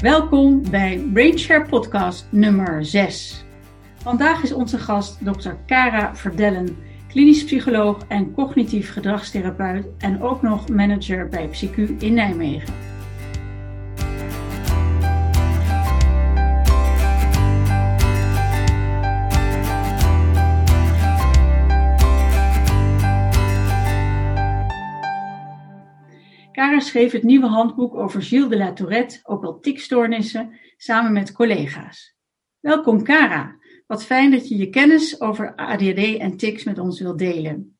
Welkom bij Brainshare Podcast nummer 6. Vandaag is onze gast Dr. Cara Verdellen, klinisch psycholoog en cognitief gedragstherapeut en ook nog manager bij PsyQ in Nijmegen. Schreef het nieuwe handboek over Gilles de la Tourette, ook wel tikstoornissen, samen met collega's. Welkom Cara, wat fijn dat je je kennis over ADHD en tics met ons wilt delen.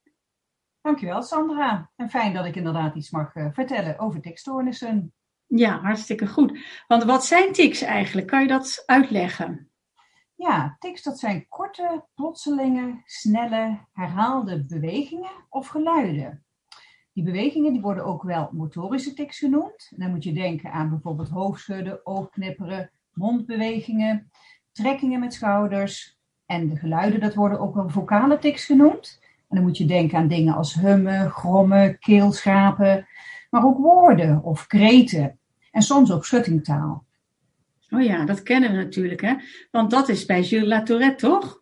Dankjewel Sandra, en fijn dat ik inderdaad iets mag uh, vertellen over tikstoornissen. Ja, hartstikke goed. Want wat zijn tics eigenlijk? Kan je dat uitleggen? Ja, tics dat zijn korte, plotselinge, snelle, herhaalde bewegingen of geluiden. Die bewegingen die worden ook wel motorische tics genoemd. En dan moet je denken aan bijvoorbeeld hoofdschudden, oogknipperen, mondbewegingen, trekkingen met schouders. En de geluiden, dat worden ook wel vocale tics genoemd. En dan moet je denken aan dingen als hummen, grommen, keelschrapen, maar ook woorden of kreten. En soms ook schuttingtaal. Oh ja, dat kennen we natuurlijk, hè? Want dat is bij Gilles Latourette, toch?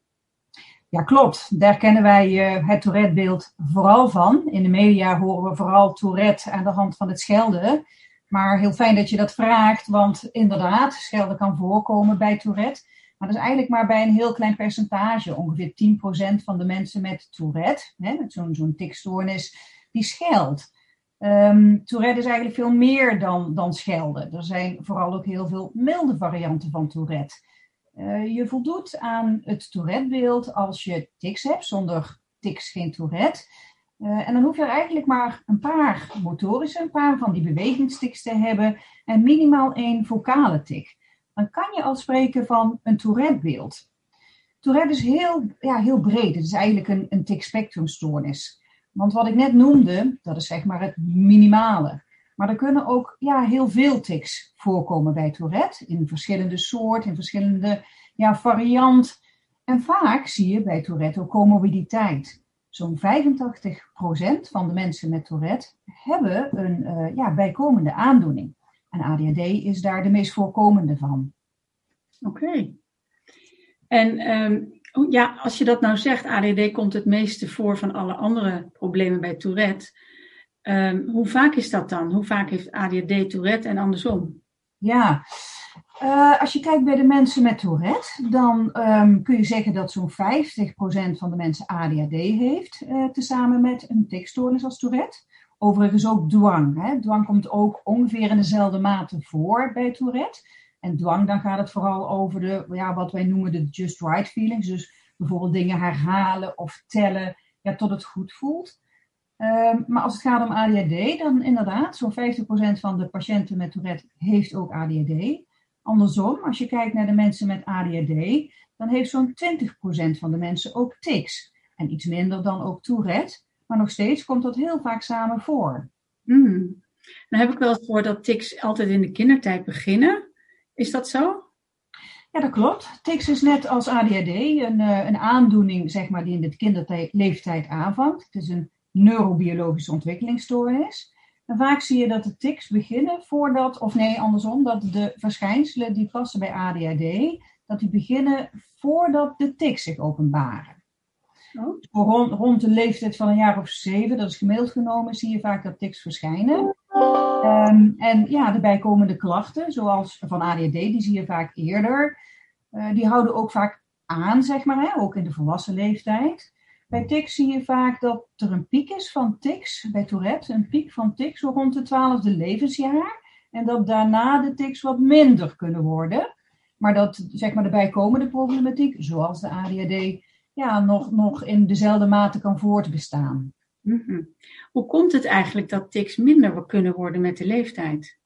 Ja, klopt. Daar kennen wij uh, het Tourette-beeld vooral van. In de media horen we vooral Tourette aan de hand van het schelden. Maar heel fijn dat je dat vraagt, want inderdaad, schelden kan voorkomen bij Tourette. Maar dat is eigenlijk maar bij een heel klein percentage. Ongeveer 10% van de mensen met Tourette, hè, met zo'n zo'n tikstoornis, die scheldt. Um, Tourette is eigenlijk veel meer dan, dan schelden. Er zijn vooral ook heel veel milde varianten van Tourette. Uh, je voldoet aan het Tourette-beeld als je tics hebt, zonder tics geen Tourette. Uh, en dan hoef je er eigenlijk maar een paar motorische, een paar van die bewegingstics te hebben en minimaal één vocale tik. Dan kan je al spreken van een Tourette-beeld. Tourette is heel, ja, heel breed. Het is eigenlijk een, een tic-spectrumstoornis. Want wat ik net noemde, dat is zeg maar het minimale. Maar er kunnen ook ja, heel veel tics voorkomen bij Tourette. In verschillende soorten, in verschillende ja, variant. En vaak zie je bij Tourette ook comorbiditeit. Zo'n 85% van de mensen met Tourette hebben een uh, ja, bijkomende aandoening. En ADHD is daar de meest voorkomende van. Oké. En um, ja, als je dat nou zegt, ADHD komt het meeste voor van alle andere problemen bij Tourette. Um, hoe vaak is dat dan? Hoe vaak heeft ADHD Tourette en andersom? Ja, uh, als je kijkt bij de mensen met Tourette, dan um, kun je zeggen dat zo'n 50% van de mensen ADHD heeft, uh, tezamen met een tikstoornis als Tourette. Overigens ook dwang. Hè? Dwang komt ook ongeveer in dezelfde mate voor bij Tourette. En dwang, dan gaat het vooral over de, ja, wat wij noemen de just right feelings. Dus bijvoorbeeld dingen herhalen of tellen ja, tot het goed voelt. Um, maar als het gaat om ADHD, dan inderdaad, zo'n 50% van de patiënten met Tourette heeft ook ADHD. Andersom, als je kijkt naar de mensen met ADHD, dan heeft zo'n 20% van de mensen ook tics. En iets minder dan ook Tourette, maar nog steeds komt dat heel vaak samen voor. Mm. Nou heb ik wel eens gehoord dat tics altijd in de kindertijd beginnen. Is dat zo? Ja, dat klopt. Tics is net als ADHD een, uh, een aandoening zeg maar, die in de kinderleeftijd aanvangt. Het is een neurobiologische ontwikkelingsstoornis. En vaak zie je dat de tics beginnen voordat, of nee, andersom, dat de verschijnselen die passen bij ADHD, dat die beginnen voordat de tics zich openbaren. Oh. Rond, rond, de leeftijd van een jaar of zeven, dat is gemiddeld genomen, zie je vaak dat tics verschijnen. Um, en ja, de bijkomende klachten, zoals van ADHD, die zie je vaak eerder. Uh, die houden ook vaak aan, zeg maar, hè, ook in de volwassen leeftijd. Bij tics zie je vaak dat er een piek is van tics, bij Tourette, een piek van tics rond het twaalfde levensjaar. En dat daarna de tics wat minder kunnen worden. Maar dat zeg maar, de bijkomende problematiek, zoals de ADHD, ja, nog, nog in dezelfde mate kan voortbestaan. Mm -hmm. Hoe komt het eigenlijk dat tics minder kunnen worden met de leeftijd?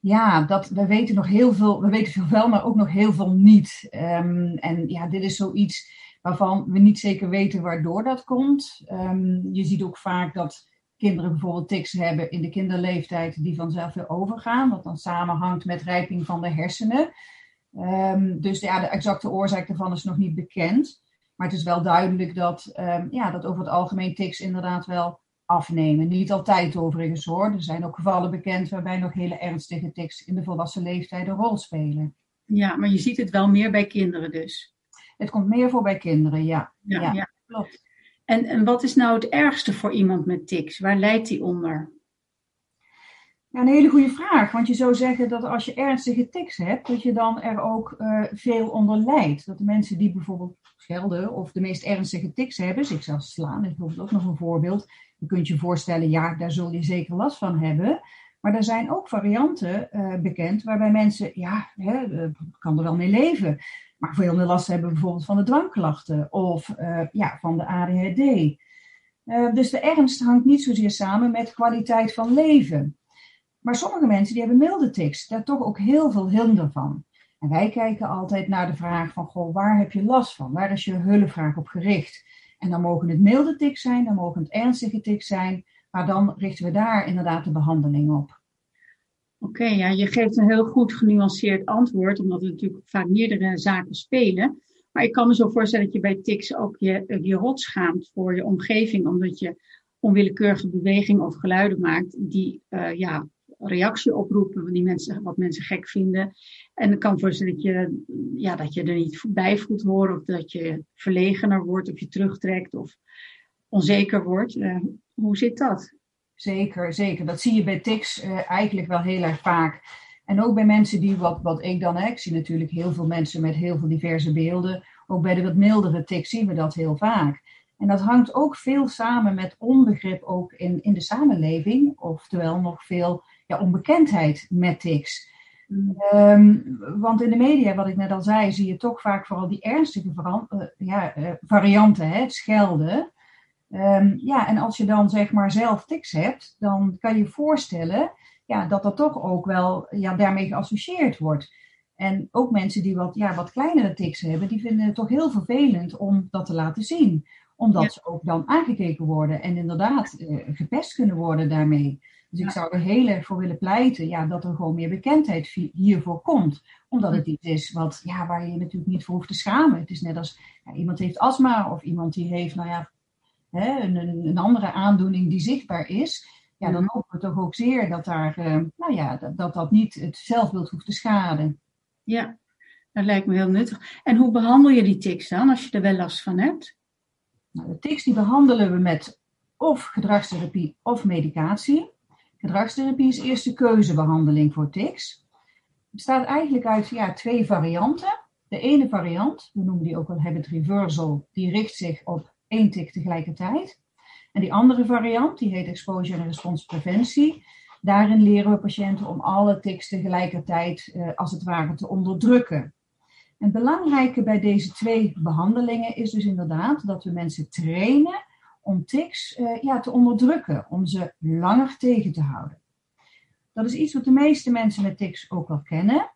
Ja, dat, we weten nog heel veel, we weten veel wel, maar ook nog heel veel niet. Um, en ja, dit is zoiets waarvan we niet zeker weten waardoor dat komt. Um, je ziet ook vaak dat kinderen bijvoorbeeld tics hebben in de kinderleeftijd die vanzelf weer overgaan, wat dan samenhangt met rijping van de hersenen. Um, dus ja, de exacte oorzaak daarvan is nog niet bekend. Maar het is wel duidelijk dat, um, ja, dat over het algemeen tics inderdaad wel afnemen. Niet altijd overigens hoor. Er zijn ook gevallen bekend waarbij nog hele ernstige tics in de volwassen leeftijd een rol spelen. Ja, maar je ziet het wel meer bij kinderen dus. Het komt meer voor bij kinderen, ja. Ja, ja. klopt. En, en wat is nou het ergste voor iemand met tics? Waar leidt die onder? Ja, een hele goede vraag. Want je zou zeggen dat als je ernstige tics hebt, dat je dan er ook uh, veel onder lijdt. Dat de mensen die bijvoorbeeld schelden of de meest ernstige tics hebben, zichzelf slaan, is bijvoorbeeld ook nog een voorbeeld. Je kunt je voorstellen, ja, daar zul je zeker last van hebben. Maar er zijn ook varianten uh, bekend waarbij mensen, ja, hè, uh, kan er wel mee leven. Maar veel meer last hebben bijvoorbeeld van de dwangklachten of uh, ja, van de ADHD. dus de ernst hangt niet zozeer samen met kwaliteit van leven. Maar sommige mensen die hebben milde tics, daar toch ook heel veel hinder van. En wij kijken altijd naar de vraag van, goh, waar heb je last van? Waar is je hulpvraag op gericht? En dan mogen het milde tics zijn, dan mogen het ernstige tics zijn, maar dan richten we daar inderdaad de behandeling op. Oké, ja, je geeft een heel goed genuanceerd antwoord, omdat er natuurlijk vaak meerdere zaken spelen. Maar ik kan me zo voorstellen dat je bij tics ook je, je rot schaamt voor je omgeving, omdat je onwillekeurige bewegingen of geluiden maakt die uh, ja, reactie oproepen, die mensen, wat mensen gek vinden. En ik kan voorstellen dat je, ja, dat je er niet bij voelt horen, of dat je verlegener wordt, of je terugtrekt, of onzeker wordt. Uh, hoe zit dat? Zeker, zeker. Dat zie je bij tics uh, eigenlijk wel heel erg vaak. En ook bij mensen die, wat, wat ik dan, hè, ik zie natuurlijk heel veel mensen met heel veel diverse beelden. Ook bij de wat mildere tics zien we dat heel vaak. En dat hangt ook veel samen met onbegrip ook in, in de samenleving. Oftewel nog veel ja, onbekendheid met tics. Um, want in de media, wat ik net al zei, zie je toch vaak vooral die ernstige uh, ja, uh, varianten, hè, het schelden. Um, ja, en als je dan zeg maar zelf tics hebt, dan kan je je voorstellen ja, dat dat toch ook wel ja, daarmee geassocieerd wordt. En ook mensen die wat, ja, wat kleinere tics hebben, die vinden het toch heel vervelend om dat te laten zien. Omdat ja. ze ook dan aangekeken worden en inderdaad uh, gepest kunnen worden daarmee. Dus ik zou er heel erg voor willen pleiten ja, dat er gewoon meer bekendheid hiervoor komt. Omdat het iets is wat, ja, waar je je natuurlijk niet voor hoeft te schamen. Het is net als ja, iemand heeft astma of iemand die heeft nou ja, hè, een, een andere aandoening die zichtbaar is. Ja, dan hopen we toch ook zeer dat daar, uh, nou ja, dat, dat, dat niet het zelfbeeld hoeft te schaden. Ja, dat lijkt me heel nuttig. En hoe behandel je die tics dan, als je er wel last van hebt? Nou, de tics die behandelen we met of gedragstherapie of medicatie. Gedragstherapie is eerste keuzebehandeling voor tics. Het bestaat eigenlijk uit ja, twee varianten. De ene variant, we noemen die ook wel habit reversal, die richt zich op één tik tegelijkertijd. En die andere variant, die heet exposure en responspreventie. Daarin leren we patiënten om alle tics tegelijkertijd eh, als het ware te onderdrukken. En het belangrijke bij deze twee behandelingen is dus inderdaad dat we mensen trainen om tics uh, ja, te onderdrukken, om ze langer tegen te houden. Dat is iets wat de meeste mensen met tics ook wel kennen.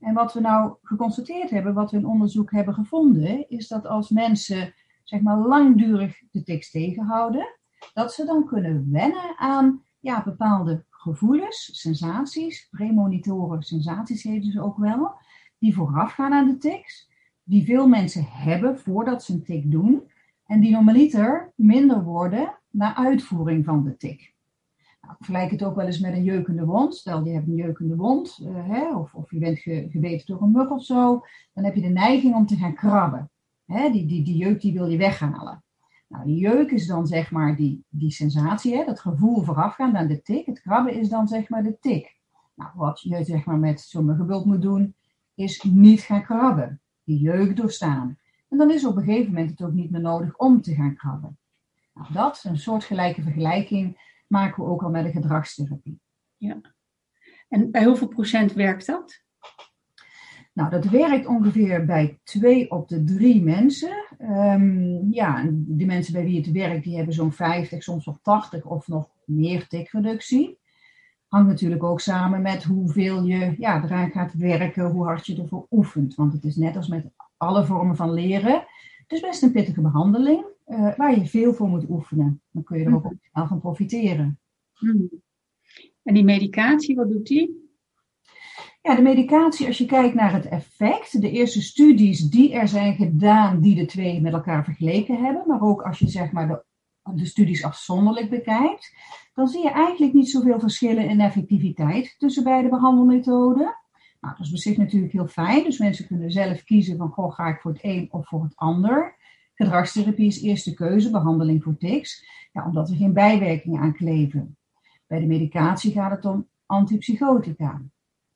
En wat we nou geconstateerd hebben, wat we in onderzoek hebben gevonden, is dat als mensen zeg maar langdurig de tics tegenhouden, dat ze dan kunnen wennen aan ja, bepaalde gevoelens, sensaties, premonitoren sensaties heten ze ook wel, die voorafgaan aan de tics, die veel mensen hebben voordat ze een tik doen, en die normaliter minder worden na uitvoering van de tik. Nou, ik vergelijk het ook wel eens met een jeukende wond. Stel je hebt een jeukende wond, uh, hè, of, of je bent ge, gebeten door een mug of zo, dan heb je de neiging om te gaan krabben. Hè, die, die, jeuk die wil je weghalen. Nou, die jeuk is dan zeg maar die, die sensatie, hè, dat gevoel voorafgaand aan de tik. Het krabben is dan zeg maar de tik. Nou, wat je zeg maar met zo'n gebuld moet doen, is niet gaan krabben. Die jeuk doorstaan. En dan is op een gegeven moment het ook niet meer nodig om te gaan krabben. Nou, dat, een soortgelijke vergelijking, maken we ook al met de gedragstherapie. Ja. En bij hoeveel procent werkt dat? Nou, dat werkt ongeveer bij twee op de drie mensen. Um, ja, die mensen bij wie het werkt, die hebben zo'n 50, soms nog 80 of nog meer tikreductie. Hangt natuurlijk ook samen met hoeveel je ja, eraan gaat werken, hoe hard je ervoor oefent. Want het is net als met alle vormen van leren. Het is best een pittige behandeling uh, waar je veel voor moet oefenen. Dan kun je er ook optimaal van profiteren. Hmm. En die medicatie, wat doet die? Ja, de medicatie, als je kijkt naar het effect, de eerste studies die er zijn gedaan, die de twee met elkaar vergeleken hebben, maar ook als je zeg maar de de studies afzonderlijk bekijkt, dan zie je eigenlijk niet zoveel verschillen in effectiviteit tussen beide behandelmethoden. Nou, dat is op zich natuurlijk heel fijn, dus mensen kunnen zelf kiezen van, goh, ga ik voor het een of voor het ander. Gedragstherapie is eerste keuze, behandeling voor tics, ja, omdat er geen bijwerkingen aan kleven. Bij de medicatie gaat het om antipsychotica.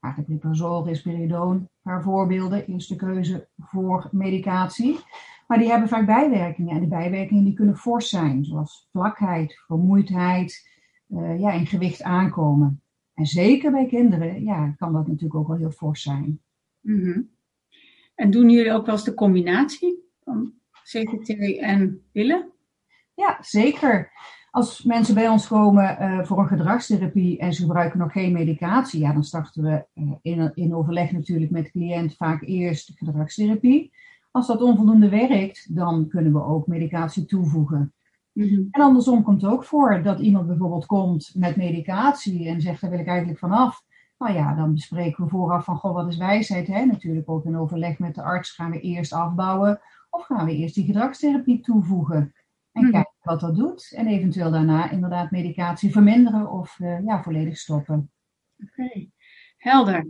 Aripiprazol, risperidone, een paar voorbeelden, eerste keuze voor medicatie. Maar die hebben vaak bijwerkingen. En de bijwerkingen die kunnen fors zijn, zoals vlakheid, vermoeidheid, uh, ja, in gewicht aankomen. En zeker bij kinderen ja, kan dat natuurlijk ook wel heel fors zijn. Mhm. En doen jullie ook wel eens de combinatie van CGT en pillen? Ja, zeker. Als mensen bij ons komen uh, voor een gedragstherapie en ze gebruiken nog geen medicatie, ja, dan starten we uh, in, in overleg natuurlijk met de cliënt vaak eerst gedragstherapie. Als dat onvoldoende werkt, dan kunnen we ook medicatie toevoegen. Mhm. En andersom komt het ook voor dat iemand bijvoorbeeld komt met medicatie en zegt daar wil ik eigenlijk vanaf. Nou ja, dan bespreken we vooraf van, goh, wat is wijsheid? Hè? Natuurlijk ook in overleg met de arts gaan we eerst afbouwen of gaan we eerst die gedragstherapie toevoegen. En mhm. kijken wat dat doet. En eventueel daarna inderdaad medicatie verminderen of uh, ja, volledig stoppen. Oké, helder.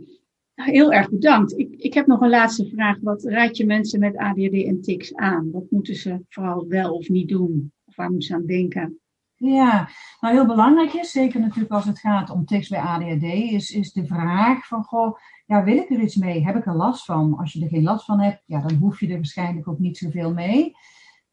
Nou, heel erg bedankt. Ik, ik heb nog een laatste vraag. Wat raad je mensen met ADHD en tics aan? Wat moeten ze vooral wel of niet doen? Of waar moeten ze aan denken? Ja, nou heel belangrijk is, zeker natuurlijk als het gaat om tics bij ADHD, is, is de vraag van, goh, ja, wil ik er iets mee? Heb ik er last van? Als je er geen last van hebt, ja, dan hoef je er waarschijnlijk ook niet zoveel mee.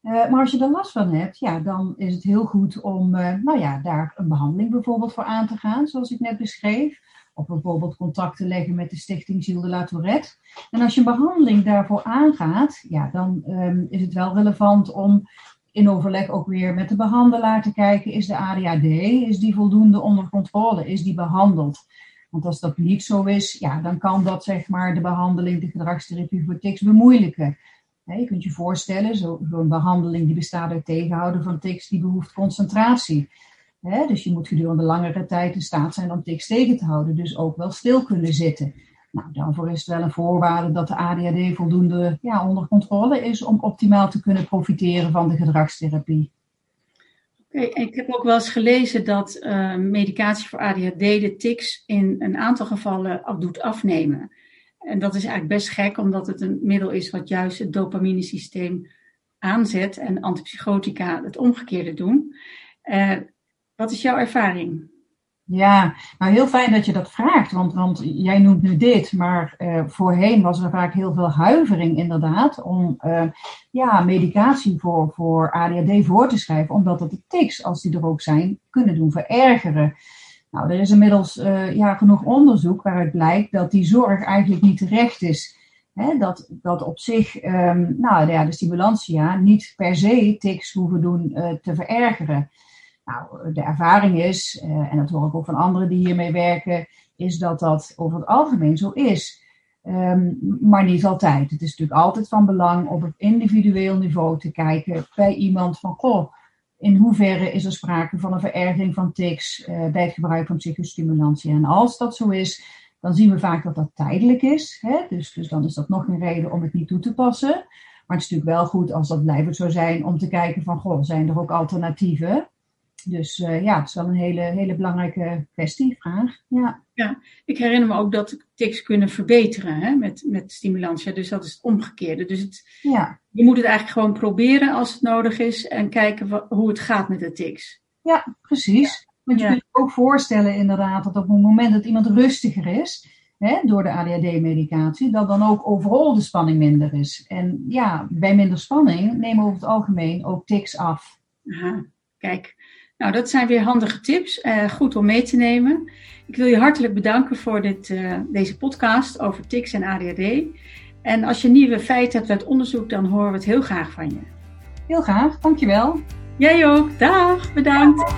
Uh, maar als je er last van hebt, ja, dan is het heel goed om, uh, nou ja, daar een behandeling bijvoorbeeld voor aan te gaan, zoals ik net beschreef. Of bijvoorbeeld contact te leggen met de stichting Gilles de la Tourette. En als je een behandeling daarvoor aangaat, ja, dan um, is het wel relevant om in overleg ook weer met de behandelaar te kijken, is de ADHD, is die voldoende onder controle, is die behandeld? Want als dat niet zo is, ja, dan kan dat zeg maar de behandeling, de gedragstherapie voor tics bemoeilijken. Je kunt je voorstellen, zo'n behandeling die bestaat uit tegenhouden van tics, die behoeft concentratie. dus je moet gedurende langere tijd in staat zijn om tics tegen te houden, dus ook wel stil kunnen zitten. Nou, daarvoor is het wel een voorwaarde dat de ADHD voldoende ja, onder controle is om optimaal te kunnen profiteren van de gedragstherapie. Oké, ik heb ook wel eens gelezen dat uh, medicatie voor ADHD de tics in een aantal gevallen doet afnemen. En dat is eigenlijk best gek, omdat het een middel is wat juist het dopaminesysteem aanzet en antipsychotica het omgekeerde doen. Uh, wat is jouw ervaring? Ja, nou heel fijn dat je dat vraagt, want, want jij noemt nu dit, maar uh, voorheen was er vaak heel veel huivering inderdaad om uh, ja, medicatie voor, voor ADHD voor te schrijven, omdat dat de tics, als die er ook zijn, kunnen doen verergeren. Nou, er is inmiddels uh, ja, genoeg onderzoek waaruit blijkt dat die zorg eigenlijk niet terecht is. Dat, dat op zich, um, nou ja, de stimulantia niet per se tics hoeven doen te verergeren. Nou, de ervaring is, uh, en dat hoor ik ook van anderen die hiermee werken, is dat dat over het algemeen zo is. Um, maar niet altijd. Het is natuurlijk altijd van belang op het individueel niveau te kijken bij iemand van, goh, in hoeverre is er sprake van een verergering van tics uh, bij het gebruik van psychostimulantie. En als dat zo is, dan zien we vaak dat dat tijdelijk is. Hè? Dus, dus dan is dat nog een reden om het niet toe te passen. Maar het is natuurlijk wel goed als dat blijvend zou zijn om te kijken van, goh, zijn er ook alternatieven? Dus uh, ja, het is wel een hele, hele belangrijke kwestie, vraag. Ja. ja, ik herinner me ook dat tics kunnen verbeteren hè, met, met stimulantia. Dus dat is het omgekeerde. Dus het, ja. je moet het eigenlijk gewoon proberen als het nodig is en kijken wat, hoe het gaat met de tics. Ja, precies. Want je kunt je ook voorstellen inderdaad dat op het moment dat iemand rustiger is, hè, door de ADHD-medicatie, dat dan ook overal de spanning minder is. En ja, bij minder spanning nemen over het algemeen ook tics af. Aha, kijk. Nou, dat zijn weer handige tips. Uh, goed om mee te nemen. Ik wil je hartelijk bedanken voor dit, uh, deze podcast over tics en ADHD. En als je nieuwe feiten hebt uit onderzoek, dan horen we het heel graag van je. Heel graag, dankjewel. Jij ook. Dag, bedankt.